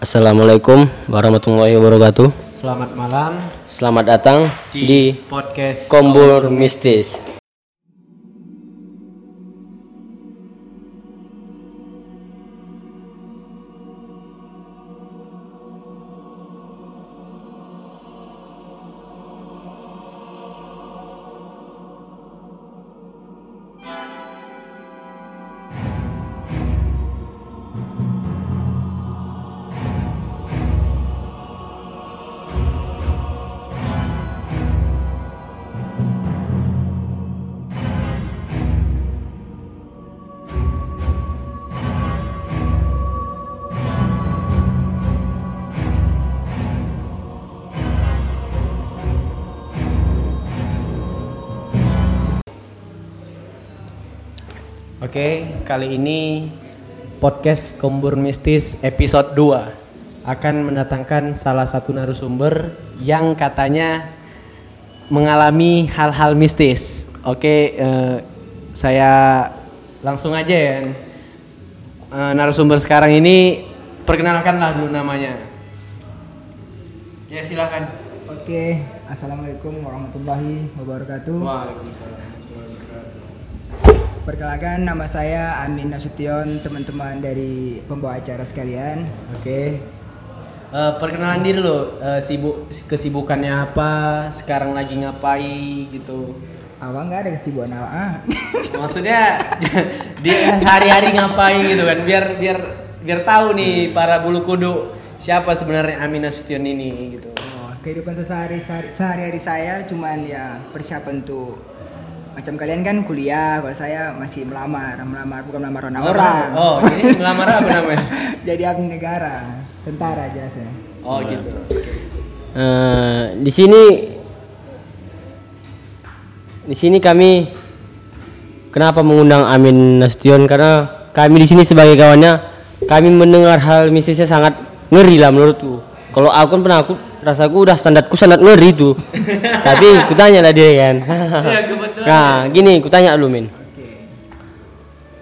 Assalamualaikum warahmatullahi wabarakatuh. Selamat malam Selamat datang di, podcast Kombur Mistis. Kali ini podcast Kombur Mistis episode 2 akan mendatangkan salah satu narasumber yang katanya mengalami hal-hal mistis. Oke, eh, saya langsung aja ya. Eh, narasumber sekarang ini perkenalkanlah dulu namanya. Ya silakan. Oke, assalamualaikum warahmatullahi wabarakatuh. Waalaikumsalam. Perkenalkan nama saya Amin Nasution, teman-teman dari pembawa acara sekalian. Oke. Eh, perkenalan diri lo, eh, sibuk kesibukannya apa, sekarang lagi ngapain gitu. Awal nggak ada kesibukan awal. Ah. Maksudnya dia hari-hari ngapain gitu kan, biar biar biar tahu nih para bulu kudu siapa sebenarnya Amin Nasution ini gitu. Oh, kehidupan sehari sehari-hari saya cuman ya persiapan untuk macam kalian kan kuliah, kalau saya masih melamar, melamar bukan melamar orang. orang. Oh, ini melamar apa namanya? Jadi abdi negara, tentara aja saya. Oh gitu. Eh, di sini di sini kami kenapa mengundang Amin Nasution karena kami di sini sebagai kawannya kami mendengar hal mistisnya sangat ngeri lah menurutku. Kalau aku kan pernah aku rasaku udah standarku sangat ngeri tuh. Tapi kutanya lah dia kan. Iya kebetulan. nah, gini kutanya lu Min. Oke.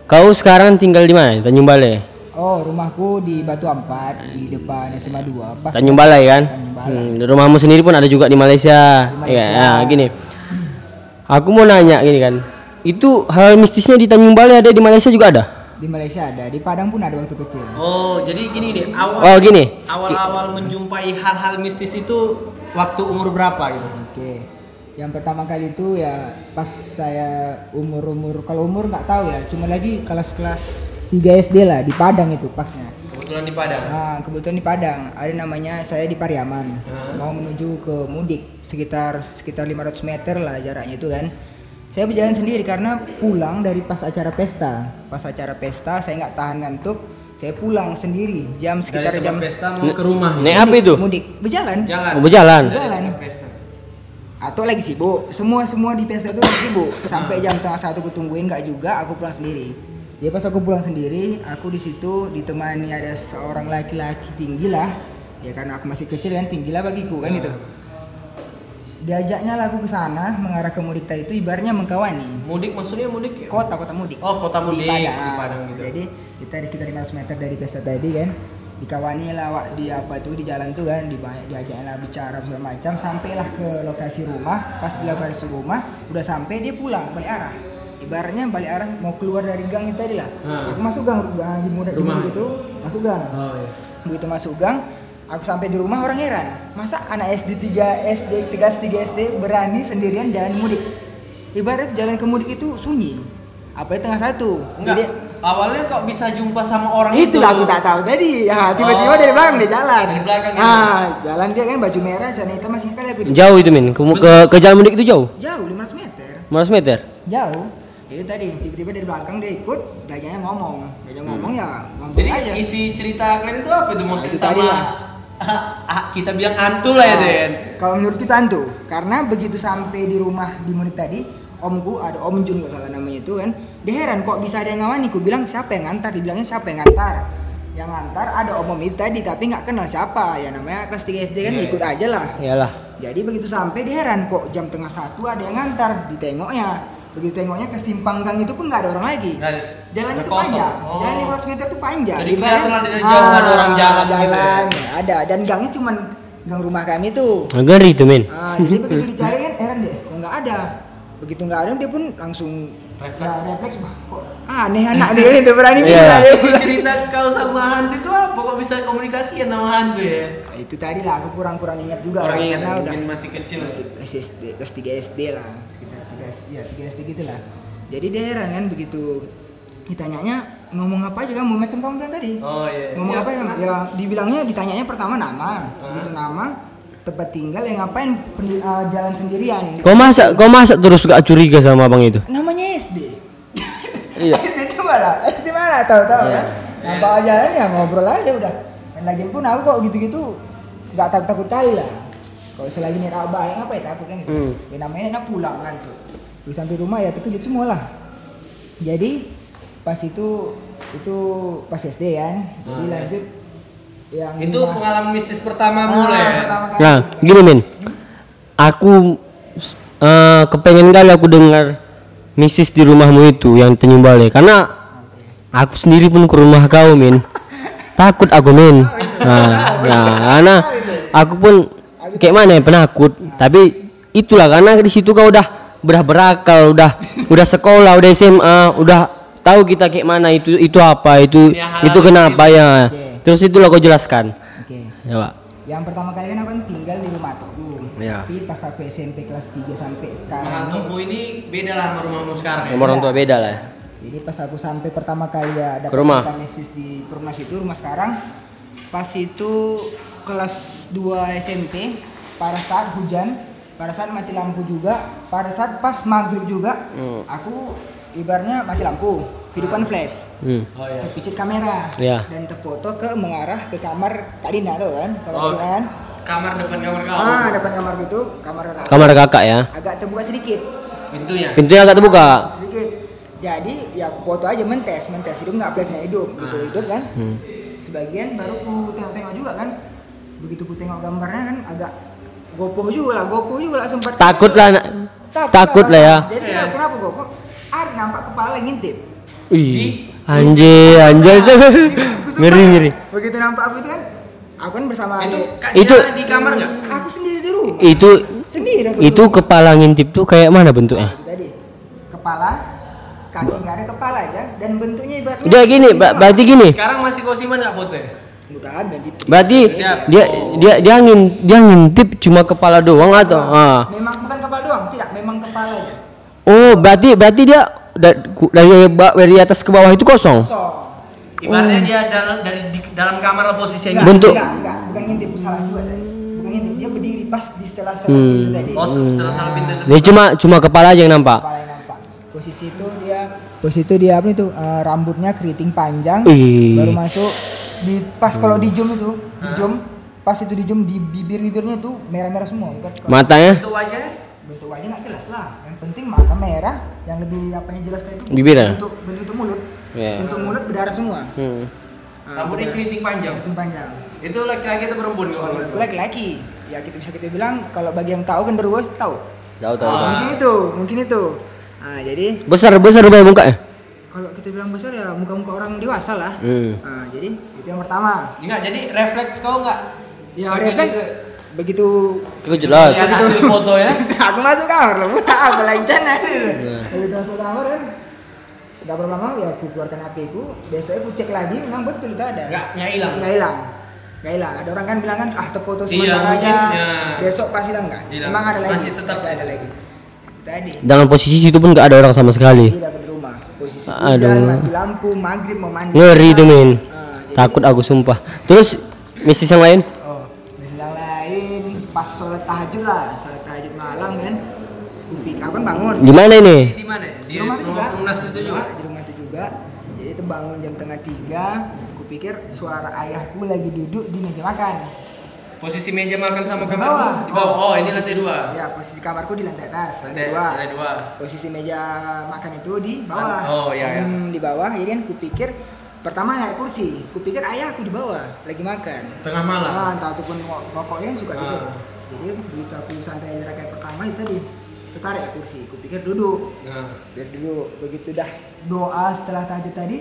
Kau sekarang tinggal di mana? Tanjung Balai. Oh, rumahku di Batu Ampat di depan SMA 2. Pas Tanjung Balai kan? Tanjung Balai. Hmm, rumahmu sendiri pun ada juga di Malaysia. Di Malaysia. Ya, ya, gini. Aku mau nanya gini kan. Itu hal mistisnya di Tanjung Balai ada di Malaysia juga ada? Di Malaysia ada, di Padang pun ada waktu kecil. Oh, jadi gini deh, awal Oh, gini. awal-awal menjumpai hal-hal mistis itu waktu umur berapa gitu? Oke. Yang pertama kali itu ya pas saya umur-umur kalau umur nggak tahu ya, cuma lagi kelas-kelas 3 SD lah di Padang itu pasnya. Kebetulan di Padang. Nah, kebetulan di Padang, ada namanya saya di Pariaman. Mau menuju ke Mudik sekitar sekitar 500 meter lah jaraknya itu kan. Saya berjalan sendiri karena pulang dari pas acara pesta. Pas acara pesta saya nggak tahan ngantuk, saya pulang sendiri jam sekitar Dari jam pesta mau ke rumah gitu. Naik apa itu? mudik berjalan. Jalan. Oh, berjalan. Berjalan. Atau lagi sibuk semua semua di pesta itu lagi sibuk sampai jam tengah satu aku tungguin nggak juga aku pulang sendiri ya pas aku pulang sendiri aku di situ ditemani ada seorang laki-laki tinggi lah ya karena aku masih kecil kan tinggi lah bagiku kan itu diajaknya lah aku ke sana mengarah ke mudik itu ibaratnya mengkawani Mudik maksudnya mudik ya? kota kota mudik Oh, kota mudik di Padang, di Padang gitu. jadi kita di sekitar 500 meter dari pesta tadi kan dikawani lah Wak, di apa tuh di jalan tuh kan di diajaknya lah bicara segala macam sampailah ke lokasi rumah pas di lokasi rumah udah sampai dia pulang balik arah ibaratnya balik arah mau keluar dari gang itu tadi lah Hmm. aku masuk gang gang di muda di Rumah. mudik itu masuk gang Oh iya. begitu masuk gang aku sampai di rumah orang heran masa anak SD 3 SD 3 3 SD berani sendirian jalan mudik ibarat jalan ke mudik itu sunyi apa tengah satu Enggak. Awalnya kok bisa jumpa sama orang itu itu? aku tak tahu tadi ya tiba-tiba Oh. dari belakang dia jalan Dari belakang gitu. ah jalan dia kan baju merah sana hitam masih kali aku itu Jauh itu Min. Ke, ke, ke jalan mudik itu jauh? jauh 500 meter 500 meter? jauh itu tadi tiba-tiba dari belakang dia ikut diajaknya ngomong diajak ngomong ya ngomong Jadi aja isi cerita kalian itu apa itu maksudnya itu tadi sama lah. Ah, kita bilang hantu lah ya Den. Kalau menurut kita hantu, karena begitu sampai di rumah di Munik tadi, omku ada Om Jun nggak salah namanya itu kan, dia heran kok bisa ada yang ngawani. Ku bilang siapa yang ngantar, dibilangnya siapa yang ngantar. Yang ngantar ada Om Om itu tadi, tapi nggak kenal siapa. Ya namanya kelas 3 SD kan Iya, ikut aja lah. Iyalah. Jadi begitu sampai dia heran kok jam tengah satu ada yang ngantar, ditengoknya. Begitu tengoknya ke simpang gang itu pun nggak ada orang lagi. Nggak ada- Jalannya nggak tuh kosong. panjang, Oh. jalan 500 meter tuh panjang. Jadi kelihatan dari jauh ada orang jalan gitu ya? jalan, ada dan gangnya cuman gang rumah kami tuh Ngeri tuh men. Ah, jadi begitu dicari kan heran deh, kok nggak ada. Begitu nggak ada dia pun langsung Refleks. ya, refleks wah kok aneh anak dia ini berani Iya. bilang dia. Si cerita kau sama hantu itu apa? Kok bisa komunikasikan sama hantu ya? Nah, itu tadi lah aku kurang-kurang ingat juga lah, ingat karena udah mungkin masih kecil. masih masih SD kelas 3 SD lah sekitar 3 ya 3 SD gitu lah. Jadi dia heran kan begitu ditanyanya ngomong apa aja kamu macam kamu bilang tadi. Oh iya. ngomong Iya, apa ya? Ya dibilangnya ditanyanya pertama nama, Ah. begitu nama tempat tinggal yang ngapain eh, jalan sendirian. Kau masa kau masa terus gak curiga sama abang itu? namanya SD Iya. SD coba lah SD mana? Tahu tahu Iya. kan? Nah bawa jalan ya ngobrol aja udah. Dan lagi pun aku kok gitu gitu nggak takut takut kali lah. Kalau selagi niat abah yang apa ya takut kan gitu? Hmm. ya namanya enak pulang kan tuh. Terus sampai rumah ya terkejut semua lah. Jadi pas itu itu pas SD kan? Jadi lanjut yang di Itu rumah- pengalaman mistis pertama Ah, mulai. pertama kali. Nah, gini men. Aku eh, kepengen kali aku dengar misis di rumahmu itu yang Tanjung Balai karena aku sendiri pun ke rumah kau men. Takut aku men. Nah, nah, karena aku pun kayak mana ya penakut. Tapi itulah karena di situ kau udah udah berakal, udah udah sekolah, udah SMA, udah tahu kita kayak mana itu itu apa itu itu kenapa ya. Terus itulah kau jelaskan. Ya, Pak. Yang pertama kali kan aku kan tinggal di rumah toko Iya. tapi pas aku SMP kelas 3 sampai Nah, sekarang ini untukmu ini beda lah sama rumahmu sekarang ya. Nomor orang tua beda lah. ya. Jadi pas aku sampai pertama kali ya dapat rumah. cerita mistis di rumah situ, rumah sekarang pas itu kelas 2 SMP pada saat hujan, pada saat mati lampu juga, pada saat pas maghrib juga, Hmm. aku ibarnya mati lampu, kehidupan flash, Hmm. Oh iya. terpicit kamera Iya. dan terfoto ke mengarah ke kamar Kak Dina tuh kan, kalau Oh, kan, kamar depan kamar kau. ah depan kamar gitu, kamar kakak, Kamar kakak ya. agak terbuka sedikit, Pintunya. Pintunya agak terbuka. sedikit jadi ya aku foto aja mentes mentes hidup nggak flashnya hidup gitu Ah. hidup kan Hmm. sebagian baru ku tengok-tengok juga kan begitu ku tengok gambarnya kan agak gopoh juga lah gopoh juga lah sempat Takut lah, nak. Takut lah ya. jadi Iya. kenapa, gopoh ada nampak kepala ngintip Ih, anjir, anjir. Sumpah, ngeri, ngeri. begitu nampak aku itu kan aku kan bersama Itu adik Itu- di kamar nggak? aku sendiri di rumah Itu sendiri aku itu rumah. kepala ngintip tuh kayak mana bentuknya? itu tadi kepala kaki nggak ada kepala aja dan bentuknya ibaratnya Dia gini, ba- berarti gini. Sekarang masih kau simpan nggak foto? udah ada di Berarti Dia- dia dia dia ngin dia ngintip cuma kepala doang atau? Ah. Memang bukan kepala doang, tidak, memang kepala aja. Oh, berarti berarti dia dari dari atas ke bawah itu kosong. Kosong. Ibaratnya dia dalam dari di, dalam kamar posisinya. Enggak, Bentuk- enggak, enggak, bukan ngintip, salah juga tadi. Bukan ngintip, dia berdiri pas di sela-sela Hmm. pintu tadi. Oh, salah salah pintu itu. Dia cuma cuma kepala aja yang nampak. Kepala yang nampak. Posisi itu dia posisi itu dia apa itu eh, rambutnya keriting panjang Ih. baru masuk di pas kalau di zoom itu di zoom pas itu di zoom di bibir-bibirnya tuh merah-merah semua Matanya Itu wajahnya. Bentuk wajah nggak jelas lah yang penting mata merah yang lebih apanya jelas kayak itu Bibirnya? bentuk bentuk mulut Iya. bentuk mulut berdarah semua Hmm. Rambutnya berdarah. keriting panjang. keriting panjang Itu laki-laki atau perempuan kalau aku laki-laki ya kita bisa kita bilang kalau bagi yang tahu genderuwo tahu Tahu tahu. Ah. mungkin itu mungkin itu nah jadi Besar besar rupanya mukanya. kalau kita bilang besar ya muka-muka orang dewasa lah Hmm. nah, jadi itu yang pertama Enggak, jadi refleks kau enggak? ya refleks begitu Itu jelas. Lihat hasil foto ya. aku masuk kamar loh apa lagi sana gitu Iya. begitu masuk kamar kan Gak berapa lama ya aku keluarkan HP ku besoknya aku cek lagi memang betul itu ada enggak hilang. nggak hilang nggak hilang ada orang kan bilang kan ah terfoto Iya, sementara mungkin, aja ya. besok pasti hilang nggak memang ada lagi Masih tetap. Masih ada lagi itu tadi Dalam posisi situ pun nggak ada orang sama sekali. tidak di rumah posisi Aduh. hujan mati lampu maghrib mau mandi Ngeri tuh men. Ah, Takut aku sumpah. Terus mistis yang lain? oh misal yang lain pas sholat tahajud lah sholat tahajud malam kan kupik aku kan bangun Di mana ini? Di mana? di rumah itu juga Rumah itu juga. di rumah itu juga jadi itu bangun jam tengah tiga kupikir suara ayahku lagi duduk di meja makan Posisi meja makan sama di kamar bawah Di bawah. Oh, ini posisi- lantai dua. ya posisi kamarku di lantai atas Lantai lantai, dua lantai dua. posisi meja makan itu di bawah Oh, iya, iya. Hmm, di bawah jadi kan kupikir pertama naik kursi kupikir ayahku di bawah lagi makan Tengah malam. ah, entah ataupun ro- rokoknya kan suka gitu Ah. Jadi begitu aku santai aja rakaat pertama itu tadi tertarik ke kursi kupikir duduk Nah. biar duduk begitu dah doa setelah tahajud tadi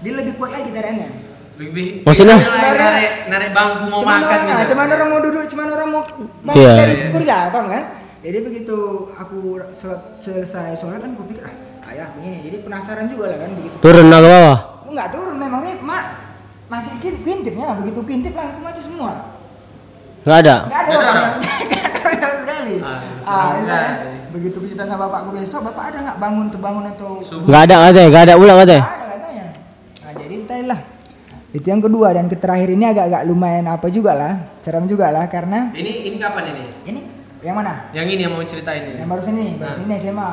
dia lebih kuat lagi tariannya Lebih- Maksudnya? narik narik bangku mau cuman makan orang, gitu. cuman orang mau duduk, cuman orang mau mau Iya. dari kursi, paham kan? Jadi begitu aku sholat, selesai sholat kan aku pikir ah ayah begini, jadi penasaran juga lah kan begitu. Turun ke bawah. Enggak turun memangnya mak masih kin- kuintipnya begitu kuintip lampu mati semua. Nggak ada. Enggak ada ada orang yang ada orang sama sekali. Ah, Ah, itu kan. Begitu cerita sama bapakku besok, bapak ada nggak bangun tuh bangun atau Subuh. Nggak ada katanya, nggak ada ulang katanya. Nggak ada katanya. Nah, jadi tadi lah. Itu yang kedua dan ke terakhir ini agak-agak lumayan apa juga lah, seram juga lah karena Ini ini kapan ini? ini yang mana? Yang ini yang mau ceritain ini. Yang barusan ini, barusan ini SMA.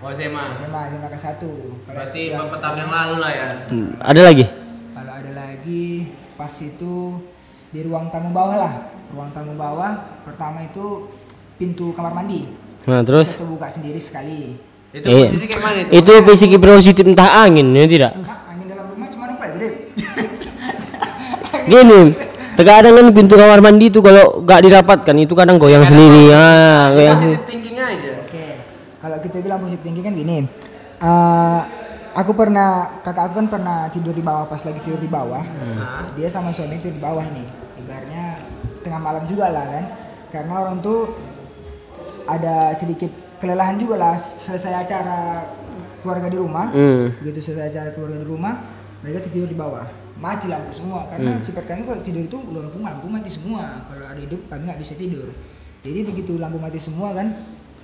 Oh SMA. SMA, SMA ke satu. Berarti yang beberapa tahun yang lalu lah ya. Hmm, Ada lagi? Kalau ada lagi pas itu di ruang tamu bawah lah. Ruang tamu bawah pertama itu pintu kamar mandi. Nah terus? Bisa terbuka sendiri sekali. Itu Eh, posisi kayak mana itu? Itu fisik positif entah angin ya tidak? Mak, angin dalam rumah cuma apa ya? Gini, terkadang kan pintu kamar mandi itu kalau nggak dirapatkan itu kadang goyang sendiri. Ah, Itu goyang sendiri. thinking aja. Oke. Kalau kita bilang positif tinggi kan gini. Eh, aku pernah kakak aku kan pernah tidur di bawah pas lagi tidur di bawah. Nah, Dia sama suami tidur di bawah nih. Ibaratnya tengah malam juga lah kan. Karena orang tuh ada sedikit kelelahan juga lah selesai acara keluarga di rumah. Hmm. Begitu selesai acara keluarga di rumah, mereka tidur di bawah. Mati lampu semua karena sifat kami kalau tidur itu lampu lampu mati semua. Kalau ada hidup kami nggak bisa tidur. Jadi begitu lampu mati semua kan,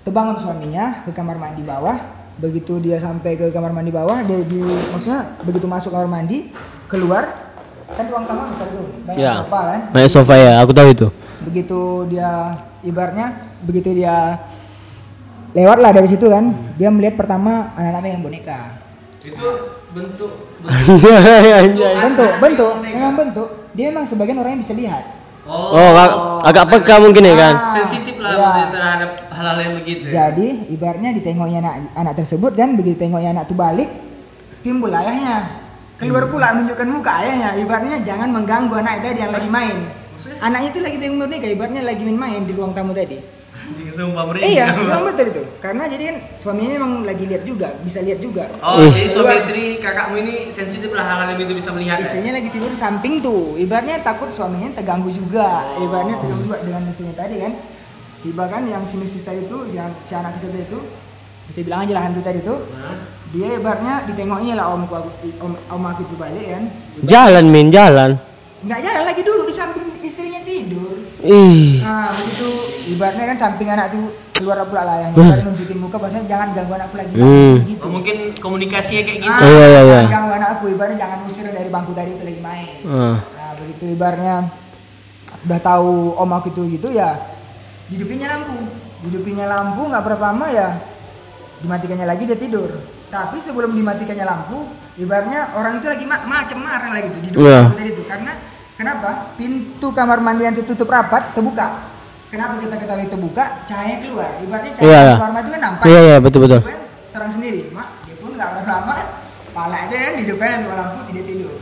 terbangun suaminya ke kamar mandi bawah. Begitu dia sampai ke kamar mandi bawah, dia di maksudnya begitu masuk kamar mandi, keluar kan ruang tamu besar itu, banyak Ya. sofa kan. Naik sofa ya, aku tahu itu. Begitu dia ibaratnya begitu dia lewat lah dari situ kan, dia melihat pertama anak-anak yang boneka. itu bentuk Anjay. bentuk bentuk memang bentuk dia emang sebagian orang yang bisa lihat Oh, Oh, ag- agak peka mungkin ya kan? Sensitif lah iya. maksudnya terhadap hal-hal yang begitu. jadi ibaratnya ditengoknya anak anak tersebut kan begitu tengoknya anak tuh balik timbul ayahnya keluar pula menunjukkan muka ayahnya ibaratnya jangan mengganggu anak tadi yang lagi main anaknya itu lagi bingung boneka ibaratnya lagi main-main di ruang tamu tadi Anjing sumpah merinding. iya memang betul itu karena jadi kan suaminya memang lagi lihat juga bisa lihat juga Oh, Ih. jadi suami istri kakakmu ini sensitif lah hal-hal yang itu bisa melihat. ya? istrinya lagi tidur samping tuh ibaratnya takut suaminya terganggu juga ibaratnya terganggu juga dengan istrinya tadi kan tiba kan yang si mistis tadi tuh yang si anak kecil tadi tuh kita bilang aja lah hantu tadi tuh? Dia ibaratnya ditengoknya lah omku aku om, om aku itu balik kan Jalan min, jalan. nggak jalan lagi duduk di samping istrinya tidur Ih. nah begitu ibaratnya kan samping anak tuh keluar pula lah yang ibaratnya nunjukin muka bahasanya jangan ganggu anakku lagi Hmm. gitu Oh, mungkin komunikasinya kayak gitu. ah, Iya, iya, iya. jangan ganggu anakku ibaratnya jangan usir dari bangku tadi itu lagi main Ah. Nah begitu ibarnya udah tahu om aku itu gitu ya hidupinnya lampu hidupinnya lampu nggak berapa lama ya dimatikannya lagi dia tidur tapi sebelum dimatikannya lampu ibarnya orang itu lagi ma macam marah lagi tuh di depan lampu tadi tuh. Karena kenapa? Pintu kamar mandi yang tertutup rapat terbuka. Kenapa kita ketahui terbuka? Cahaya keluar. Ibaratnya cahaya Iya, iya. keluar mati kan nampak. Iya, iya, betul, betul. Dia terang sendiri. Mak dia pun nggak lama. Pala aja kan hidupnya sama lampu tidak tidur.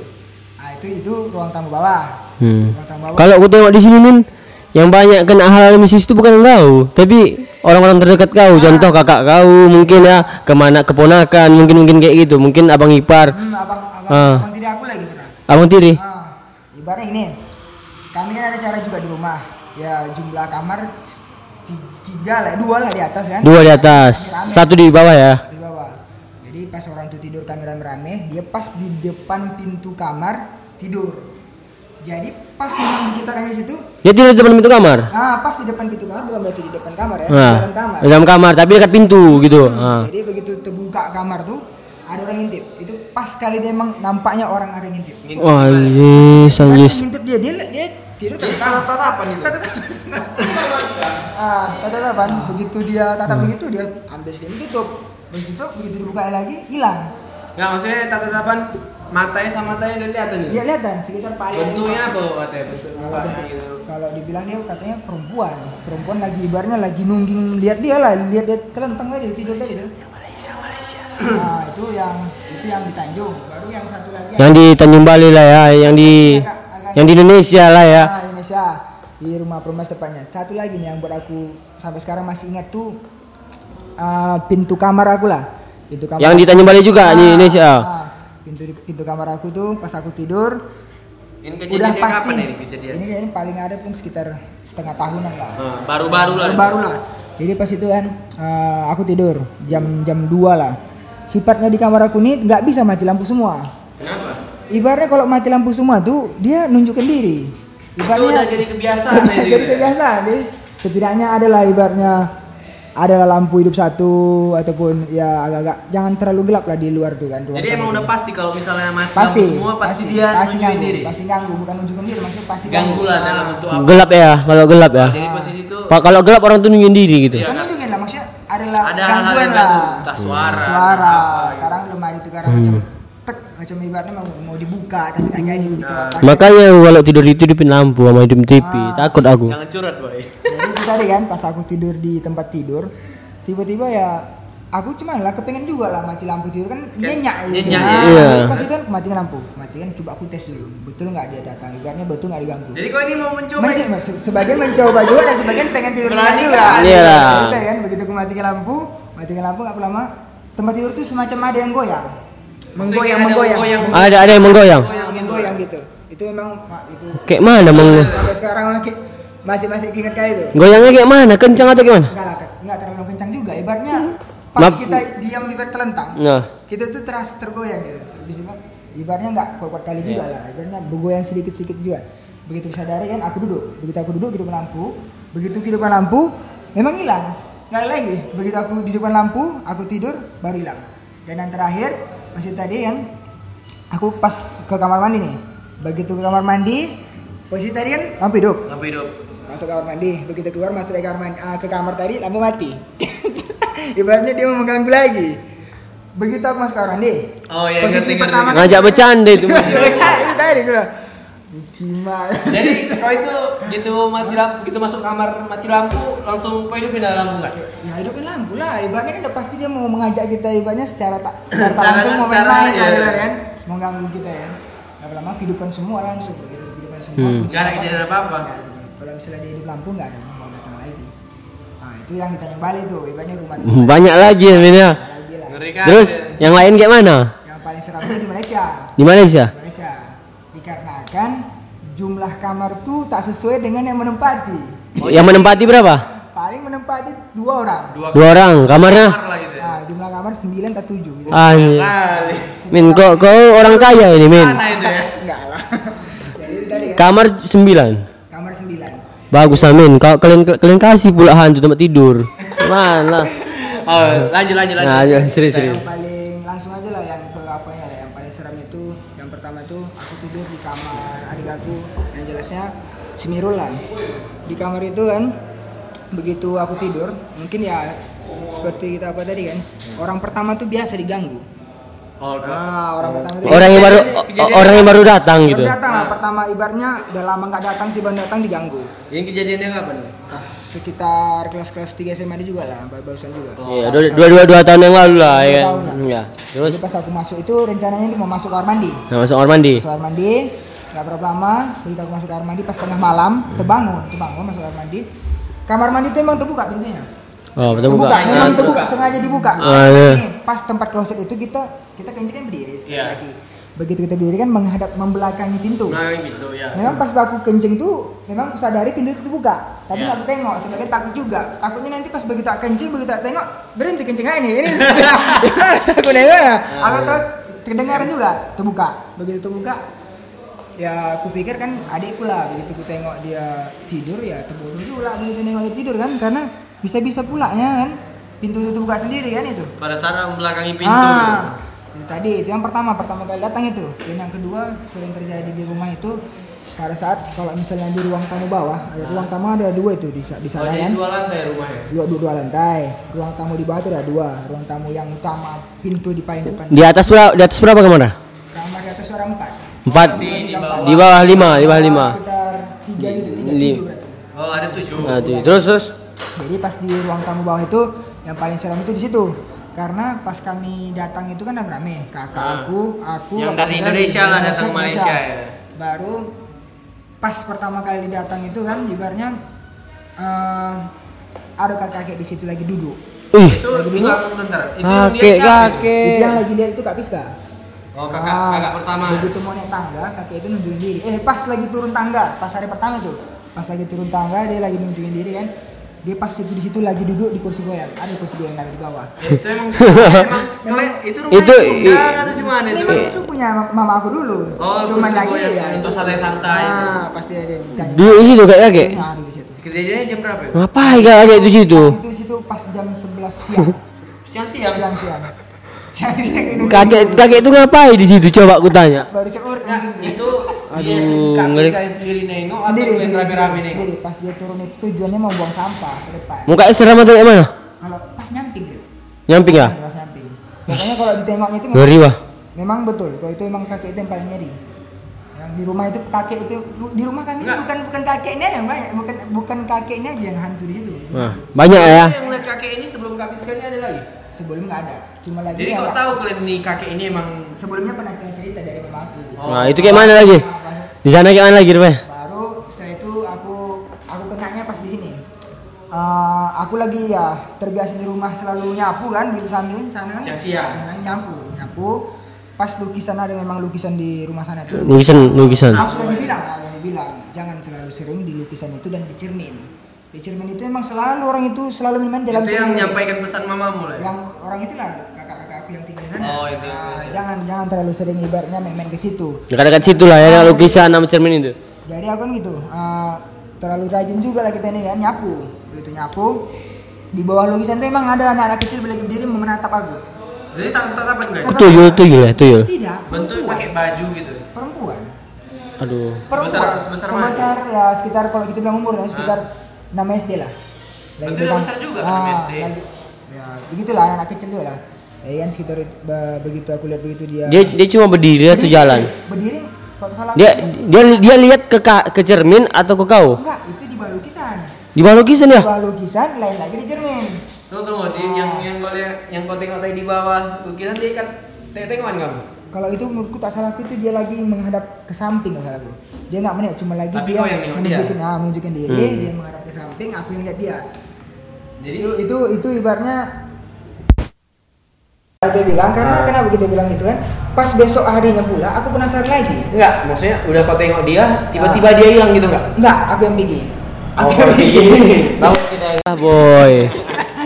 Nah itu itu ruang tamu bawah. Hmm. ruang tamu bawah. Kalau aku tengok di sini min, yang banyak kena hal mistis itu bukan kau, tapi orang-orang terdekat kau. Contoh kakak kau, mungkin ya ke mana keponakan, mungkin mungkin kayak gitu. Mungkin abang ipar, Hmm, abang abang, Ah. abang tiri aku lagi pernah. abang tiri. Ah, ibaratnya ini, kami kan ada cara juga di rumah. Ya jumlah kamar ti- tiga lah, dua lah di atas kan. Dua di atas, Rame-rame. satu di bawah ya. Satu di bawah. Jadi pas orang tuh tidur kami rame-rame, dia pas di depan pintu kamar tidur. Jadi pas memang diceritakannya di situ, Dia tidur di depan pintu kamar. ah pas di depan pintu kamar bukan berarti di depan kamar ya, di Nah, dalam kamar. di dalam kamar, tapi dekat pintu gitu. Ah. Jadi begitu terbuka kamar tuh ada orang ngintip. Itu pas kali dia emang nampaknya orang ada yang ngintip. Ngintip Wah, anjis, Kan anjis. ngintip dia, dia dia tidur tatap tatap-tatapan itu. ah tatapan begitu dia tatap begitu dia ambil selimut tutup begitu begitu dibuka lagi hilang Nggak maksudnya tatapan matanya sama matanya udah kelihatan gitu. dia lihat dan sekitar paling Bentuknya apa katanya? Bentuk kalau gitu. kalau dibilang dia katanya perempuan perempuan lagi ibarnya lagi nungging lihat dia lah lihat dia telentang tadi tidur tadi tuh nah itu yang itu yang di Tanjung baru yang satu lagi Yang di Tanjung Bali lah ya, yang di Agak- agak- yang di Indonesia lah ya. Nah, Indonesia di rumah perumas tepatnya. Satu lagi nih yang buat aku sampai sekarang masih ingat tuh uh, pintu kamar aku lah. Pintu kamar. Yang di Tanjung Bali juga di Ah, Indonesia. ah. Pintu pintu kamar aku tuh pas aku tidur. Ini udah pasti kapan ini kejadian? ini kayaknya paling ada pun sekitar setengah tahunan lah. Ah, baru-baru lah. baru lah. Jadi pas itu kan eh, aku tidur jam jam 2 lah. Sifatnya di kamar aku nih nggak bisa mati lampu semua. Kenapa? ibaratnya kalau mati lampu semua tuh dia nunjukin diri. Itu udah jadi kebiasaan jadi kebiasaan. Jadi setidaknya adalah ibaratnya adalah lampu hidup satu ataupun ya agak-agak jangan terlalu gelap lah di luar tuh kan ruang Jadi emang itu. udah pasti kalau misalnya mati pasti lampu semua pasti, dia pasti ganggu diri. pasti ganggu bukan nunjukin diri maksudnya pasti Ganggu lah dalam bentuk apa? Gelap ya, kalau gelap ya. Jadi posisi itu Pak kalau gelap orang tuh nunjukin diri gitu. Iya. kan nunjukin lah maksudnya adalah ada gangguan yang lah ganggu, entah suara, suara sekarang lemari itu karena Hmm. macam tek macam ibaratnya mau, mau dibuka tapi nggak jadi begitu Nah. Makanya kalau tidur itu hidupin lampu sama hidupin TV. Takut aku. Jangan curhat boy. Tadi kan pas aku tidur di tempat tidur tiba-tiba ya aku cuma lah kepengen juga lah mati lampu tidur kan nyenyak gitu. nyenyak, Nah, iya. jadi pas itu kan matikan lampu matikan coba aku tes dulu betul nggak dia datang ibaratnya betul nggak diganggu Jadi kau ini mau mencoba Menci- se- sebagian mencoba juga dan sebagian pengen tidur Berani nyenyak juga kan? Iya lah. Gitu kan begitu aku matikan lampu matikan lampu nggak lama tempat tidur tuh semacam ada yang goyang menggoyang ada menggoyang menggoyang. Ada ada yang menggoyang. Goyang gitu. menggoyang gitu itu memang Pak, itu Kayak mana meng sampai sekarang masih masih masih ingat kali itu? Goyangnya kayak mana? Kencang atau gimana? enggak lah enggak terlalu kencang juga. Ibaratnya pas Map- kita diam ibarat telentang Nah, kita tuh terasa tergoyang gitu. Di sini ibaratnya nggak kuat-kuat kali juga lah. Ibaratnya bergoyang sedikit-sedikit juga. Begitu sadari kan aku duduk. Begitu aku duduk di depan lampu begitu di depan lampu memang hilang. Nggak ada lagi. Begitu aku di depan lampu aku tidur baru hilang. Dan yang terakhir masih tadi kan aku pas ke kamar mandi nih. Begitu ke kamar mandi posisi tadi kan lampu hidup. Lampu hidup. Masuk kamar mandi. Begitu keluar masuk dari kamar mandi, ah, ke kamar tadi lampu mati. Ibaratnya dia mau mengganggu lagi. Begitu aku masuk kamar mandi. Oh, iya, posisi ngerti, ngerti. pertama kan ngajak bercanda itu. itu tadi gue gimana? Jadi kau itu gitu mati lampu, gitu masuk kamar mati lampu langsung kau hidupin dalam lampu nggak? ya hidupin lampu lah. Ibaratnya kan udah pasti dia mau mengajak kita ibaratnya secara tak secara tak langsung mau main-main lah ibaratnya kan. Mau ganggu kita ya. Gak lama kehidupan semua langsung begitu kehidupan semua Hmm. Nggak ada apa, kejadian nggak kejadian. Kalau misalnya dia hidup lampu nggak ada mau datang lagi nah itu yang ditanya balik tuh ibaratnya rumah itu Banyak lagi ya Min, ya. lagi lah Ngeri kan? Terus yang lain kayak mana? yang paling seram itu di Malaysia Di Malaysia? Di Malaysia dikarenakan jumlah kamar tuh tak sesuai dengan yang menempati Yang menempati berapa? paling menempati dua orang Dua Dua orang. Kamarnya? kamar lah gitu. ya. nah, jumlah kamar 9 atau 7 gitu. Anjir. Kali. Min, kok kau orang kaya ini, Min. Mana itu ya? enggak lah jadi itu tadi Kamar 9. Kamar 9 Bagus Amin. Kau kalian kalian kasih pula hantu tempat tidur. Mana? Oh, lanjut lanjut lanjut. Nah, ayo, serius serius. yang paling langsung aja lah yang ke apa ya yang paling seram itu yang pertama tuh aku tidur di kamar adik aku yang jelasnya Semirul lah di kamar itu kan begitu aku tidur mungkin ya seperti kita apa tadi kan orang pertama tuh biasa diganggu Oh, kok. ah orang pertama tuh Orang yang baru Kejadian- orang yang baru datang baru gitu. datang lah pertama ibarnya udah lama nggak datang tiba datang diganggu Yang kejadiannya kapan? pas sekitar kelas-kelas 3 SMA ini juga lah barusan juga Iya, dua, dua, dua, dua tahun yang lalu lah ya. Kan? tahun lah. Iya. Terus Jadi pas aku masuk itu rencananya itu mau masuk kamar mandi nah, masuk kamar mandi. masuk kamar mandi nggak berapa lama begitu aku masuk kamar mandi pas tengah malam terbangun terbangun masuk kamar mandi kamar mandi itu emang terbuka pintunya Oh, betul terbuka, buka. memang Nah, terbuka sengaja dibuka Ah, iya. Ini, pas tempat kloset itu kita kita kencing kan berdiri sekali Iya. lagi begitu kita berdiri kan menghadap membelakangi pintu Nah, gitu ya. Memang pas aku kencing tuh, memang aku sadari pintu itu terbuka. Tapi Iya. nggak aku tengok, sebagian takut juga. Takutnya nanti pas begitu aku kencing, begitu aku tengok, berhenti kencing aja nih. Ini aku nengok ya. Aku tahu kedengaran juga, terbuka. Begitu terbuka, ya aku pikir kan adikku lah. Begitu aku tengok dia tidur ya terbodoh juga lah begitu nengok dia tidur kan, karena bisa-bisa pula ya kan. Pintu itu terbuka sendiri kan itu. Pada saat membelakangi pintu. Ah, itu tadi itu yang pertama pertama kali datang itu. Dan yang kedua sering terjadi di rumah itu pada saat kalau misalnya di ruang tamu bawah, ada ruang tamu ada dua itu di di Oh, sana jadi kan. dua lantai rumahnya. Dua, dua, dua lantai. Ruang tamu di bawah itu ada dua. Ruang tamu yang utama pintu di paling depan. Di atas berapa? Di atas berapa kamar? Kamar di atas suara empat. Empat. Empat. Di bawah lima, di bawah lima. Sekitar tiga gitu, tiga tujuh berarti. Oh, ada tujuh. Nah, tuh. terus terus. Jadi pas di ruang tamu bawah itu yang paling seram itu di situ. Karena pas kami datang itu kan rame, kakak Ah. aku, aku, Yang dari lagi, Indonesia lah Indonesia, datang Indonesia. Malaysia ya. Baru pas pertama kali datang itu kan ibarnya eh, ada kakek-kakek di situ lagi duduk. Ih, Itu Lagi enggak bentar. Itu yang lihat kakek kakek. Itu yang lagi lihat itu Kak Piska. Oh, kakak Ah, kakak pertama. Begitu mau naik tangga, kakek itu nunjukin diri. Eh, pas lagi turun tangga, pas hari pertama itu. Pas lagi turun tangga, dia lagi nunjukin diri kan. Dia pas itu di situ lagi duduk di kursi goyang. Ada kursi goyang kami di bawah. Itu emang emang itu rumah Itu- enggak atau cuma itu? Memang itu punya mama aku dulu. Oh, Cuman lagi goyang ya. untuk santai-santai. Ah, pasti ada ditanya. Dulu di situ kayak kakek. Ah, di situ. Kejadiannya jam berapa ya? Ngapain kakek di situ? Pas itu situ pas jam 11 siang. Siang-siang. Siang-siang. Siang-siang. Kakek kakek itu ngapain di situ? Coba aku tanya. baru seur Nah, itu Aduh, kakek ngeri. sendiri nengok sendiri atau sendiri, rame-rame sendiri, nengok? sendiri. Pas dia turun itu tujuannya mau buang sampah ke depan. Mukanya seram atau kayak mana? Kalau pas nyamping, Rip. Nyamping ya? Pas nyamping. Pokoknya kalau ditengoknya itu Ngeri wah. memang betul. Kalau itu memang kakek itu yang paling nyeri. Yang di rumah itu kakek itu di rumah kami ini Enggak. bukan bukan kakeknya yang banyak, bukan bukan kakeknya aja yang hantu di situ. Nah, itu. banyak ya. Yang lihat kakek ini sebelum kakek sekali ada lagi. Sebelum nggak ada, cuma lagi Jadi ada- kok tahu kalian nih kakek ini emang sebelumnya pernah cerita cerita dari mamaku. Oh. Nah, itu kayak mana lagi? Nah, pas- Di sana kayak mana lagi rupanya? baru setelah itu aku aku kenanya pas di sini Eh, aku lagi ya terbiasa di rumah selalu nyapu kan di samping sana kan Siang-siang. Ya, nyapu nyapu pas lukisan ada memang lukisan di rumah sana itu Lukisan lukisan. aku sudah dibilang ya sudah dibilang jangan selalu sering di lukisan itu dan di cermin di cermin itu emang selalu orang itu selalu main dalam itu yang cermin tadi. menyampaikan pesan mamamu lah. ya? yang orang itulah kakak-kakak aku yang tinggal di sana Oh, itu, Ah, itu. jangan jangan terlalu sering ibaratnya main-main ke situ Dekat-dekat situ lah ya lukisan sama cermin itu. jadi aku kan gitu uh, terlalu rajin juga lah kita ini kan nyapu begitu nyapu di bawah lukisan tuh emang ada anak-anak kecil lagi berdiri menatap aku Jadi tak tatapan guys. Tatap- Tuyul tuyul ya tuyul. tidak Bentuk pakai baju gitu. perempuan Aduh. perempuan Sebesar- sebesar sebesar, ya sekitar kalau kita bilang umur ya sekitar 6 SD lah Berarti udah besar juga kan, ah, 6 SD. lagi, ya begitulah anak kecil juga lah jadi kan sekitar itu- be- begitu aku lihat begitu dia Dia dia cuma berdiri atau berdiri, jalan. berdiri kalau salah Dia aku dia dia lihat ke ka- ke cermin atau ke kau? enggak itu di bawah lukisan Di bawah lukisan di ya? bawah lukisan lain lagi di cermin Tunggu tunggu, di, yang yang kau lihat, yang kau tengok tadi di bawah lukisan dia kan tengok-tengokan kamu. Kalau itu menurutku tak salah aku itu dia lagi menghadap ke samping kalau salah aku. Dia nggak melihat cuma lagi Tapi dia menunjukin dia? ah menunjukin diri, Hmm. dia menghadap ke samping, aku yang lihat dia. Jadi Itu itu itu ibaratnya dia bilang karena Ah. kenapa kita bilang gitu kan? Pas besok harinya pula aku penasaran lagi. enggak, maksudnya udah kau tengok dia, tiba-tiba dia hilang gitu enggak? Enggak, aku yang bikin. Aku Oh, yang bikin. Tahu kita Ah boy.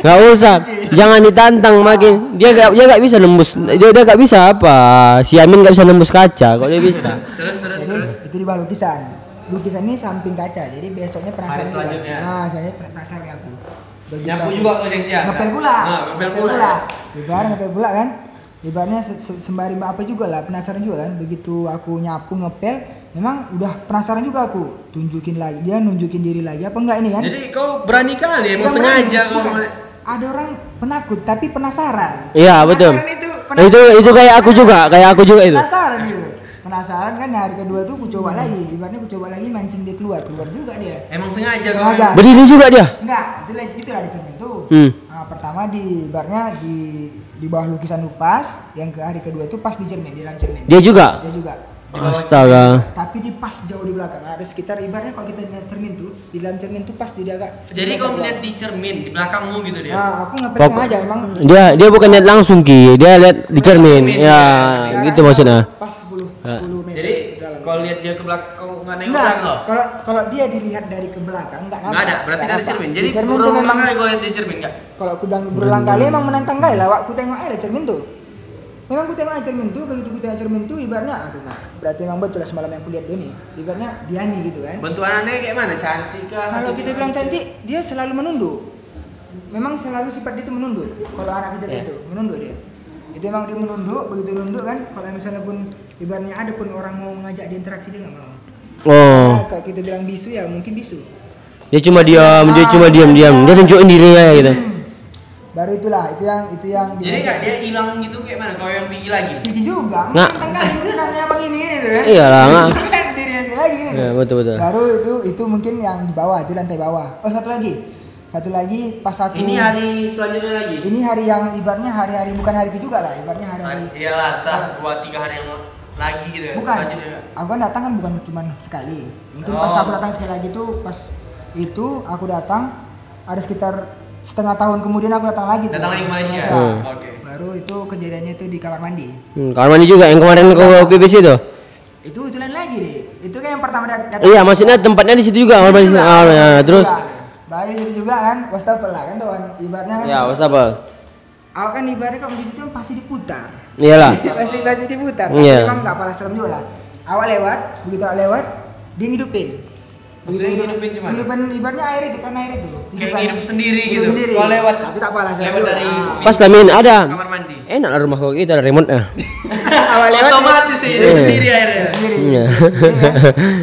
Gak usah, jangan ditantang makin. Dia gak dia gak bisa nembus. Dia dia gak bisa apa? Si Amin gak bisa nembus kaca. Kok dia bisa? terus terus Jadi terus. itu di bawah lukisan. Lukisan ini samping kaca. Jadi besoknya penasaran Hari juga. selanjutnya. Nah, saya penasaran aku. Begitu Nyapu aku- juga kau siang-siang. ngepel kan? pula Nah, ngepel pula. ibarat ngepel pula kan ibaratnya se- se- sembari apa juga lah penasaran juga kan begitu aku nyapu ngepel memang udah penasaran juga aku tunjukin lagi dia nunjukin diri lagi apa enggak ini kan Jadi kau berani kali, emang Bukan berani, sengaja kau ada orang penakut tapi penasaran Iya betul. Penasaran itu, Itu itu kayak aku juga, kayak aku juga itu. penasaran gitu penasaran kan hari kedua tuh aku coba lagi ibaratnya aku coba lagi mancing dia keluar keluar juga dia Emang sengaja. Sengaja. Berdiri juga dia. Enggak, itulah itulah di cermin tuh. Hmm. Nah, pertama di barnya di di bawah lukisan lupas, yang ke hari kedua itu pas di cermin, di dalam cermin. Dia juga. Dia juga. Astaga. Tapi di pas jauh di belakang. Ada sekitar ibaratnya kalau kita lihat cermin tuh, di dalam cermin tuh pas di agak Jadi kau melihat di cermin di belakangmu gitu dia. Nah, aku ngepel Pok- sengaja emang. Dia dia bukan lihat langsung ki, dia lihat di cermin. Cermin, Ya, Jaraknya gitu maksudnya. Pas 10 Ya. 10 meter Jadi kau lihat dia ke belakang kau nggak nengok Enggak, belakang loh. kalau kalau dia dilihat dari ke belakang enggak nampak. Nggak ada, berarti Nggak dari cermin. Di Jadi cermin tuh memang kali kau lihat di cermin nggak? kalau aku bilang berulang kali emang menantang gaya lah aku tengok aja cermin tuh memang aku tengok cermin tuh begitu aku tengok cermin tuh ibaratnya aduh nah berarti memang betul lah semalam yang aku lihat dia nih ibaratnya Diani gitu kan Bentuk anaknya kayak mana? Cantik kah? kalau kita bilang cantik dia selalu menunduk memang selalu sifat dia itu menunduk kalau anak kecil Ya. itu menunduk dia itu emang dia menunduk begitu menunduk kan kalau misalnya pun ibaratnya ada pun orang mau ngajak dia interaksi dia nggak mau Oh, Karena kalau kita bilang bisu ya mungkin bisu dia cuma diam, dia cuma diam-diam. Dia tunjukin dirinya gitu. Hmm. Baru itulah itu yang itu yang Jadi nggak dia hilang gitu kayak mana? Kau yang pergi lagi? Gigi juga, Nggak. kali mungkin rasanya abang ini ini tuh kan. Iyalah, nggak. Kan dirinya sendiri lagi ini. Ya, betul betul. Baru itu itu mungkin yang di bawah, itu lantai bawah. Oh satu lagi, satu lagi pas aku. Ini hari selanjutnya lagi. Ini hari yang ibaratnya hari-hari bukan hari itu juga lah, ibaratnya hari-hari. Iyalah setelah dua tiga hari yang lagi gitu ya. Bukan, Selanjutnya. aku kan datang kan bukan cuma sekali. Mungkin Oh. pas aku datang sekali lagi tuh pas itu aku datang ada sekitar setengah tahun kemudian aku datang lagi tuh. Datang lagi ke Malaysia. Hmm. Oke. Baru itu kejadiannya itu di kamar mandi Hmm, kamar mandi juga yang kemarin kau BBC itu. itu itu lain lagi deh itu kan yang pertama dat- datang Iya, maksudnya tempatnya di situ juga kamar mandi. Ah, ya, itu terus baru di situ juga kan wastafel lah kan tuh kan ibaratnya kan ya? Bal? awak kan ibaratnya kalau di situ kan pasti diputar Iyalah. pasti pasti diputar Iya. tapi emang nggak pernah serem juga lah awak lewat begitu awak lewat dia ngidupin Maksudnya ngidupin cuman? ngidupin ibaratnya air itu kan air itu Kayak hidup sendiri Hidup gitu. sendiri Kalau lewat tapi tak apalah serem lewat dari Ah. Pas Lamin ada. kamar mandi. Enak lah rumah kau kita ada remote-nya. awal lewat Otomatis sih hidup Iya. sendiri sendiri Iya. Sendiri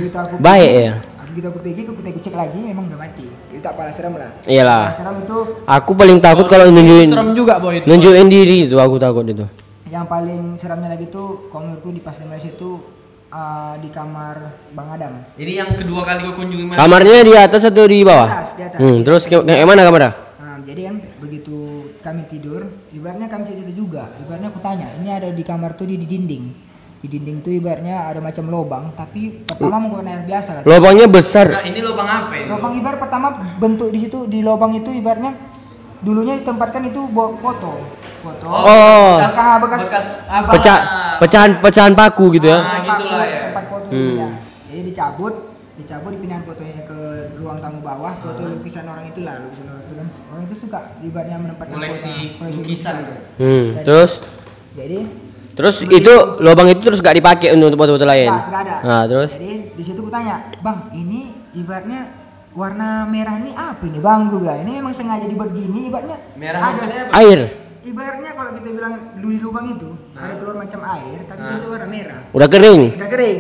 kan. aku Baik pergi, ya. begitu aku pergi aku kita cek lagi memang udah mati itu tak apalah serem lah Iyalah. Yang serem itu Aku paling takut kalau nunjukin Serem juga boy itu. nunjukin diri itu aku takut itu. yang paling seramnya lagi tuh kalau menurutku di pas di Malaysia itu uh, di kamar Bang Adam Jadi yang kedua kali kau kunjungi mana? Kamarnya di atas atau di bawah? Di atas, di atas. Hmm, terus ke, kayak mana kamarnya? Nah, jadi kan begitu kami tidur, ibaratnya kami situ juga. Ibaratnya aku tanya, ini ada di kamar tuh di, di dinding. Di dinding tuh ibaratnya ada macam lobang, tapi pertama menggunakan air biasa kan. Lubangnya Nah, besar. ini lubang apa ini? Lobang ibarat pertama bentuk di situ di lobang itu ibaratnya dulunya ditempatkan itu buat foto. Foto. Oh. bekas, Ah, bekas- bekas apa? Pecah pecahan pecahan paku gitu ya. Ah, tempat gitulah ya. Tempat foto Hmm. dulunya. Jadi dicabut, dicabut dipindahin fotonya ke ruang tamu bawah, foto lukisan orang itulah, lukisan orang itu kan orang itu suka ibaratnya menempatkan Koleksi foto, lukisan. Hmm, Jadi- terus Jadi terus itu lubang itu terus gak dipakai untuk foto-foto lain. Nggak, nggak ada. Nah, terus Jadi di situ gue tanya, bang, ini ibaratnya warna merah ini apa ini bang? Gue bilang ini memang sengaja dibuat gini, ibaratnya Merah ada. maksudnya apa? air Ibaratnya kalau kita bilang dulu di lubang itu ada keluar macam air, tapi Hah? bentuk warna merah, udah kering. udah kering.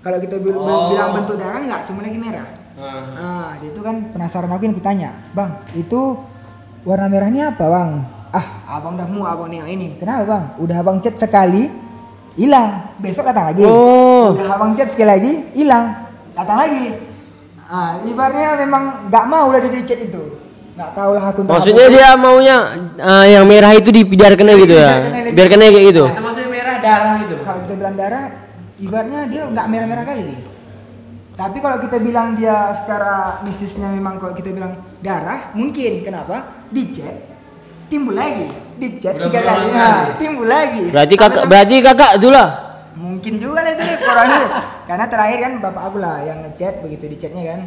Kalau kita bil- Oh. bilang bentuk darah nggak, cuma lagi merah. Ah. Ah, dia itu kan penasaran aku yang kutanya, bang, itu warna merah ini apa bang? Ah, abang dah mu abang nengok ini. Kenapa bang? Udah abang cat sekali, hilang. Besok datang lagi. Oh. Udah abang cat sekali lagi, hilang. Datang lagi. Ah, ibaratnya memang nggak mau lah dia di cat itu. Nggak tahu lah aku. Maksudnya apa. dia maunya ah, yang merah itu dibiarkan aja gitu ya. Biarkan aja. Kayak gitu. Itu maksudnya merah darah gitu. Kalau kita bilang darah, ibaratnya dia nggak merah-merah kali. Tapi kalau kita bilang dia secara mistisnya memang kalau kita bilang darah, mungkin kenapa? Dicet, timbul lagi, dicet tiga kali, nah, kali. timbul lagi. Berarti kakak berarti kakak itulah. mungkin juga lah itu nih orangnya. Karena terakhir kan bapak aku lah yang ngechat begitu dicetnya kan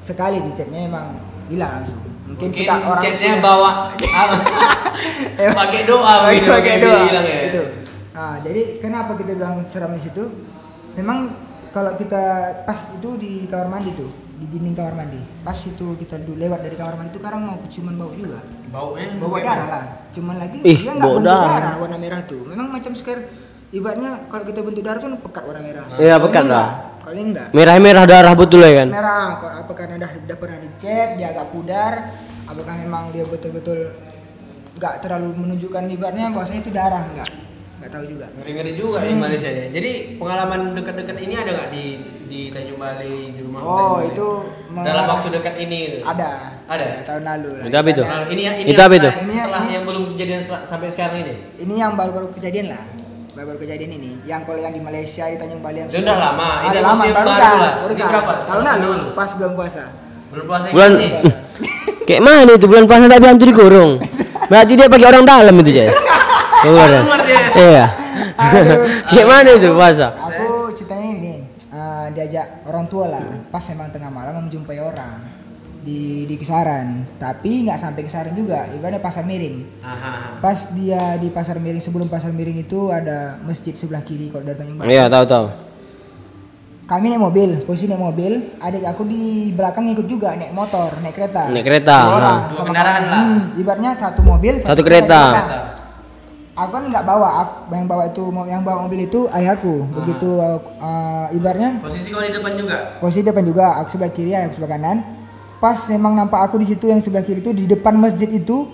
sekali dicetnya emang hilang langsung. Mungkin, Mungkin suka orang chatnya punya- bawa pakai doa gitu, pakai biar doa ya. itu nah jadi kenapa kita bilang seram di situ memang kalau kita pas itu di kamar mandi tuh di dinding kamar mandi pas itu kita lewat dari kamar mandi itu sekarang mau keciuman bau juga Baunya bau bagaimana? darah lah cuman lagi Ih, dia nggak bau bentuk darah. darah. warna merah tuh memang macam sekarang ibaratnya kalau kita bentuk darah tuh pekat warna merah Iya, pekat lah. enggak. kalau enggak Merah-merah darah betul ya kan. merah kok apa karena udah, udah pernah dicet dia agak pudar apakah memang dia betul-betul nggak terlalu menunjukkan ibaratnya bahwasanya itu darah nggak nggak tahu juga Ngeri-ngeri juga Hmm. di Malaysia ya. Jadi pengalaman dekat-dekat ini ada nggak di di Tanjung Bali di rumah Oh, Tanjung Bali? itu dalam waktu dekat ini. gitu. ada Ada? tahun lalu lah Itu apa itu? Nah, ini ini Itu apa itu? Ini- Setelah ini- yang belum kejadian sampai sekarang ini. ini yang baru-baru kejadian lah baru-baru kejadian ini yang kalau yang di Malaysia di Tanjung Bali yang Ya udah lama. Ini ada lama yang baru lah. Barusan berapa? tahun lalu pas bulan puasa Belum puasa yang Bulan ini. Kayak mana itu bulan puasa tapi hantu digorong. Berarti dia pakai orang dalam itu, Jess. Keluar. ya? Iya. Kayak mana itu puasa? aku ceritanya ini eh, diajak orang tua lah pas memang tengah malam menjumpai orang di di kisaran tapi nggak sampai kisaran juga ibaratnya pasar miring Aha. pas dia di pasar miring sebelum pasar miring itu ada masjid sebelah kiri kalau dari Tanjung Iya, tahu tahu. Kami naik mobil posisi naik mobil adik aku di belakang ikut juga naik motor naik kereta Naik kereta, Dua orang Dua sama kendaraan kami. lah. Hmm, ibaratnya satu mobil Satu kita kereta. belakang. aku kan nggak bawa aku, yang bawa itu yang bawa mobil itu ayahku begitu uh, ibaratnya Posisi kau di depan juga. posisi depan juga aku sebelah kiri aku sebelah kanan pas memang nampak aku di situ yang sebelah kiri itu di depan masjid itu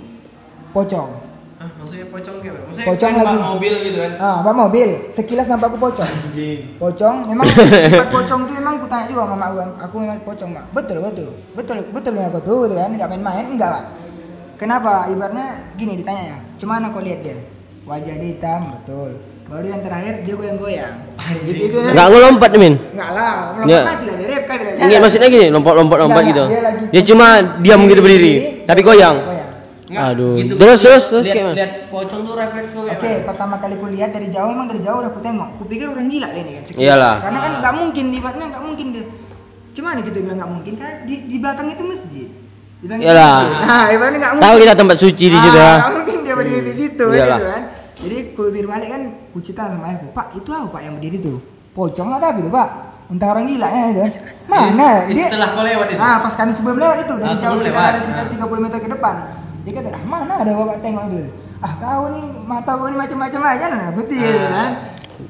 pocong Hah, maksudnya pocong apa? Maksudnya Pocong kan lagi. mobil gitu kan. ah bawa mobil sekilas nampak aku pocong Anjing. pocong memang sifat pocong itu memang aku tanya juga sama mak aku aku memang pocong mak betul betul betul betul ya aku tuh gitu kan nggak main-main enggak pak kenapa ibaratnya gini ditanya ya cuman aku lihat dia wajah dia hitam betul baru yang terakhir dia goyang-goyang Anjing. itu, itu Enggak ngelompat, Min. Enggak lah, Ya. melompat mati lah, dia kan maksudnya gini, lompat-lompat lompat Enggak, gitu. enggak, dia lagi Dia cuma diam gitu berdiri, tapi goyang. Nggak, Aduh. gitu. Terus, Lihat- terus, terus lihat, gimana? lihat pocong tuh refleks kau kayak Oke, mana? pertama kali ku lihat dari jauh emang dari jauh udah ku tengok. Ku pikir orang gila ini kan. sekilas. Iyalah. Karena kan nggak mungkin di Batna nggak mungkin dia. Cuman kita bilang nggak mungkin kan di, di belakang itu masjid. Di belakang itu Iyalah. masjid. Nah, ibaratnya nggak mungkin. Tahu kita tempat suci di situ Ah, ya. nggak mungkin dia berdiri di situ kan, Iyalah. gitu kan. Jadi ku pikir balik kan, ku cerita sama ayahku, Pak itu apa Pak yang berdiri tuh? Pocong atau apa itu Pak? Entah orang gila ya kan. Mana? Ini setelah kau lewat itu? Ah, pas kami sebelum lewat itu dari Ah, jauh sekitar ada sekitar 30 meter ke depan. Dia kata, ah, mana ada bapak tengok itu? Ah kau nih mata kau nih macam-macam aja nah putih gitu Ah. kan.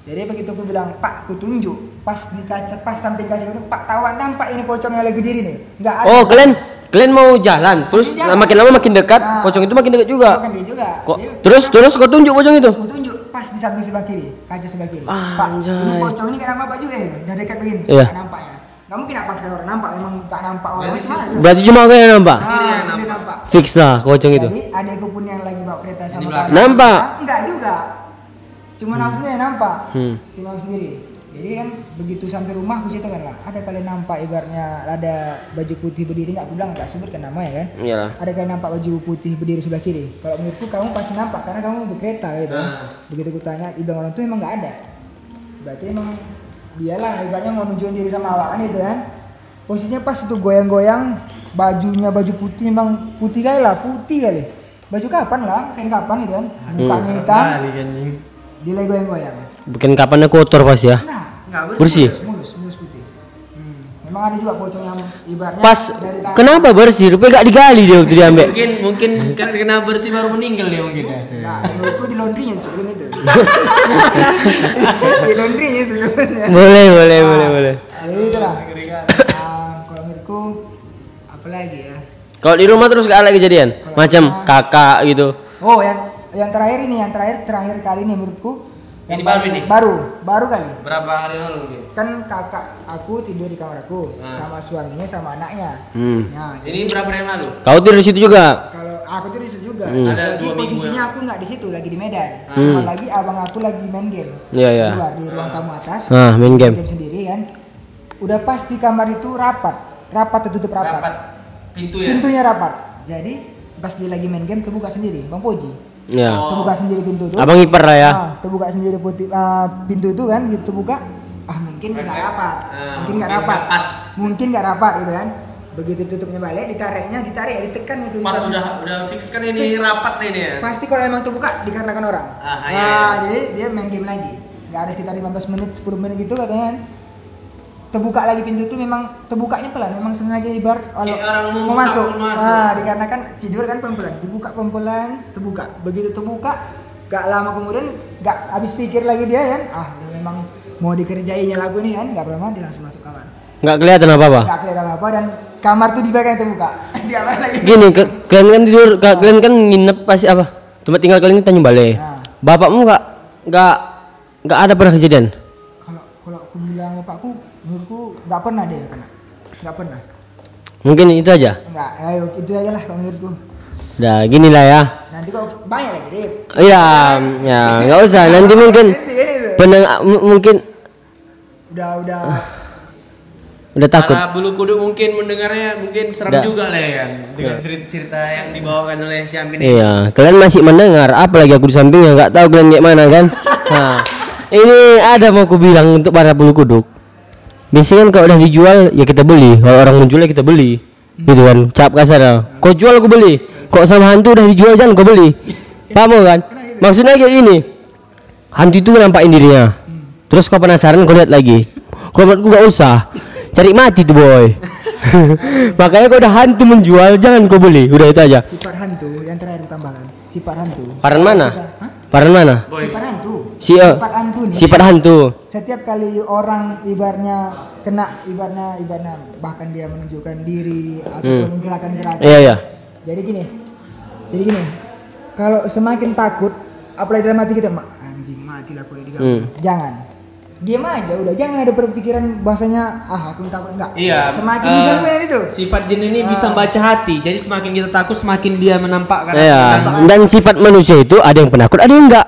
Jadi begitu aku bilang Pak, aku tunjuk pas di kaca pas samping kaca itu Pak tawan nampak ini pocong yang lagi diri nih. Enggak ada. Oh, kalian kalian mau jalan, terus jalan. makin lama makin dekat, Ah. pocong itu makin dekat juga. Bukan dia juga. Kok Dia- terus terus kau tunjuk pocong itu? Aku tunjuk pas di samping sebelah kiri, kaca sebelah kiri. Ah, Pak, anjay. ini pocong ini gak nampak Pak juga ya? Udah dekat begini. Iya. Nampak ya. Gak mungkin apa sekarang orang nampak, memang gak nampak orang mana. Berarti cuma kau yang nampak. Sendiri Ah, yang sendiri nampak. Fix lah pocong itu. Jadi adekku pun yang lagi bawa kereta sama kawan. Nampak? Enggak juga. Cuma aku sendiri yang nampak. Hmm. Cuma aku sendiri. Jadi kan begitu sampai rumah aku ceritakan lah. Ada kalian nampak ibaratnya ada baju putih berdiri nggak aku bilang nggak sebutkan nama ya kan. Iyalah. Ada kalian nampak baju putih berdiri sebelah kiri. Kalau menurutku kamu pasti nampak karena kamu berkereta gitu kan. Begitu aku tanya, dibilang orang tuh emang nggak ada. Berarti emang dialah ibaratnya mau nunjukin diri sama awak kan itu kan. Posisinya pas itu goyang-goyang bajunya baju putih emang putih kali lah putih kali. Baju kapan lah, kain kapan itu kan. Mukanya hitam, dia lagi goyang-goyang. Bikin kapannya kotor pas ya. Enggak, Nggak Bersih? mulus, mulus, mulus Memang ada juga pocong yang ibaratnya Pas dari tangan. kenapa bersih? Rupanya gak digali dia waktu diambil. Mungkin mungkin karena kena bersih baru meninggal dia mungkin ya. Enggak, menurutku di laundrynya sebelum itu. di laundrynya itu sebenarnya. boleh, boleh, boleh, boleh. Jadi itulah. Ah, kalau menurutku apa lagi ya? Kalau di rumah terus gak ada kejadian? Macam kakak gitu. Oh, yang yang terakhir ini, yang terakhir terakhir kali ini menurutku Ini yang baru paling- ini? Baru, baru kali. Berapa hari lalu mungkin? Kan kakak aku tidur di kamar aku Ah. sama suaminya sama anaknya. Hmm. Nah, Ini berapa hari yang lalu? Kau tidur di situ juga? kalau aku tuh di situ juga, Hmm. Ada lagi posisinya ya? aku nggak di situ, lagi di Medan. Hmm. Cuma lagi abang aku lagi main game. Iya, iya. Keluar di ruang tamu atas. Ah, main game. sendiri kan. Udah pasti kamar itu rapat, rapat tertutup rapat. Rapat pintu ya. Pintunya rapat. Jadi pas dia lagi main game terbuka sendiri, Bang Foji. Ya. Oh. Terbuka sendiri pintu tuh. Abang ipar lah ya. Ah, terbuka sendiri putih, ah, pintu itu kan gitu buka. Ah mungkin nggak rapat, Ah, mungkin mungkin nggak rapat, pas. mungkin nggak rapat gitu kan. Begitu tutupnya balik, ditariknya, ditarik, ditekan itu. Pas udah udah fix kan ini Fix. rapat nih ini ya. Pasti kalau emang terbuka dikarenakan orang. Ah, nah, iya, iya. jadi dia main game lagi. Gak ada sekitar 15 menit, 10 menit gitu katanya kan. Terbuka lagi pintu itu memang terbukanya pelan, memang sengaja ibar orang mau masuk. masuk. Nah, dikarenakan tidur kan pelan-pelan, dibuka pelan-pelan, terbuka. Begitu terbuka, gak lama kemudian gak habis pikir lagi dia kan. Ah, dia memang mau dikerjainnya lagu ini kan, gak pernah dia langsung masuk kamar. Nggak kelihatan apa-apa. Gak kelihatan apa dan kamar tuh di bagian terbuka. Apa lagi? Gini, ke, kalian kan tidur, ka- kalian kan nginep pasti apa? Tempat tinggal kalian ini Tanjung Balai. Nah. Bapakmu nggak nggak nggak ada pernah kejadian? kalau kalau aku bilang bapakku menurutku nggak pernah dia kena nggak pernah Mungkin itu aja. nggak ayo itu aja lah kalau menurutku Udah gini lah ya. nanti kalau banyak lagi deh Iya, ya nggak usah. Nanti mungkin Nanti itu. peneng mungkin udah udah udah takut. Para bulu kuduk mungkin mendengarnya mungkin serem Nggak. juga lah ya kan dengan Nggak. cerita-cerita yang dibawakan oleh si Amin ini. Iya, kalian masih mendengar, apalagi aku di sampingnya nggak tahu kalian kayak mana kan? Nah, ini ada mau aku bilang untuk para bulu kuduk. Biasanya kan kalau udah dijual ya kita beli, kalau orang menjual ya kita beli, gitu kan? Cap kasar, ya. kau jual aku beli, kok sama hantu udah dijual jangan kau beli, paham kan? Maksudnya kayak gini, hantu itu nampakin dirinya, terus kau penasaran kau lihat lagi, kalau menurutku gak usah, cari mati tuh boy. Makanya kalau udah hantu menjual jangan kau beli, udah itu aja. sifat hantu yang terakhir ditambahkan sifat hantu Paran mana? Paran mana? Boy. sifat hantu Si eh, sifat hantu nih Sifat hantu. setiap kali orang ibarnya kena ibarnya ibarnya bahkan dia menunjukkan diri ataupun gerakan-gerakan Iya iya. jadi gini jadi gini kalau semakin takut apalagi dalam hati kita "Ma, anjing mati lah diganggu Hmm. jangan diam aja udah jangan ada berpikiran bahasanya ah aku takut enggak Iya. semakin eh, digangguin itu Sifat jin ini bisa Ah. baca hati. Jadi semakin kita takut semakin dia menampakkan Iya. hati. Dan sifat manusia itu ada yang penakut, ada yang enggak.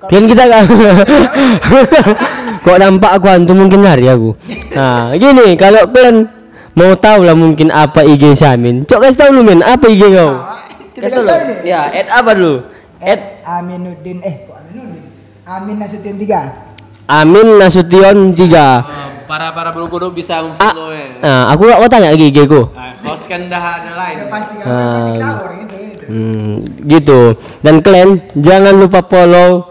Kalian kita kan. Kok nampak aku hantu mungkin lari aku. Nah, gini kalau kalian mau tahu lah mungkin apa IG Samin. Cok kasih tahu lu men, apa IG kau? Kita Kasih tahu ini. Ya, add apa dulu? Add Aminuddin eh kok Aminuddin? Amin Nasution 3. Amin Nasution 3. Eh, para para bulu kuduk bisa Ah, follow ya. nah, aku mau tanya lagi IG ku. Nah, host kan dah ada lain. Udah pasti kan udah pasti tahu orang itu itu. Hmm, gitu. Dan kalian jangan lupa follow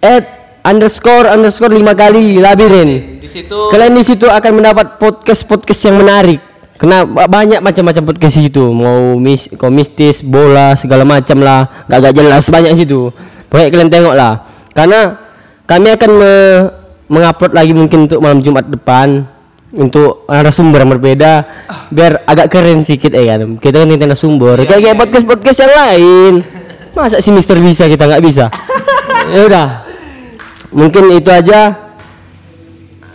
at underscore underscore lima kali labirin. Di situ Kalian di situ akan mendapat podcast podcast yang menarik. Kena ba- banyak macam-macam podcast di situ. Mau mis, komistis, bola, segala macam lah. Gak gak jelas banyak di situ. Pokoknya kalian tengok lah. Karena kami akan me- mengupload lagi mungkin untuk malam Jumat depan untuk narasumber yang berbeda biar agak keren sedikit eh kan kita kan kita narasumber kayak kayak podcast podcast yang lain masa si Mister bisa kita nggak bisa ya udah mungkin itu aja.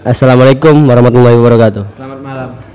Assalamualaikum warahmatullahi wabarakatuh. Selamat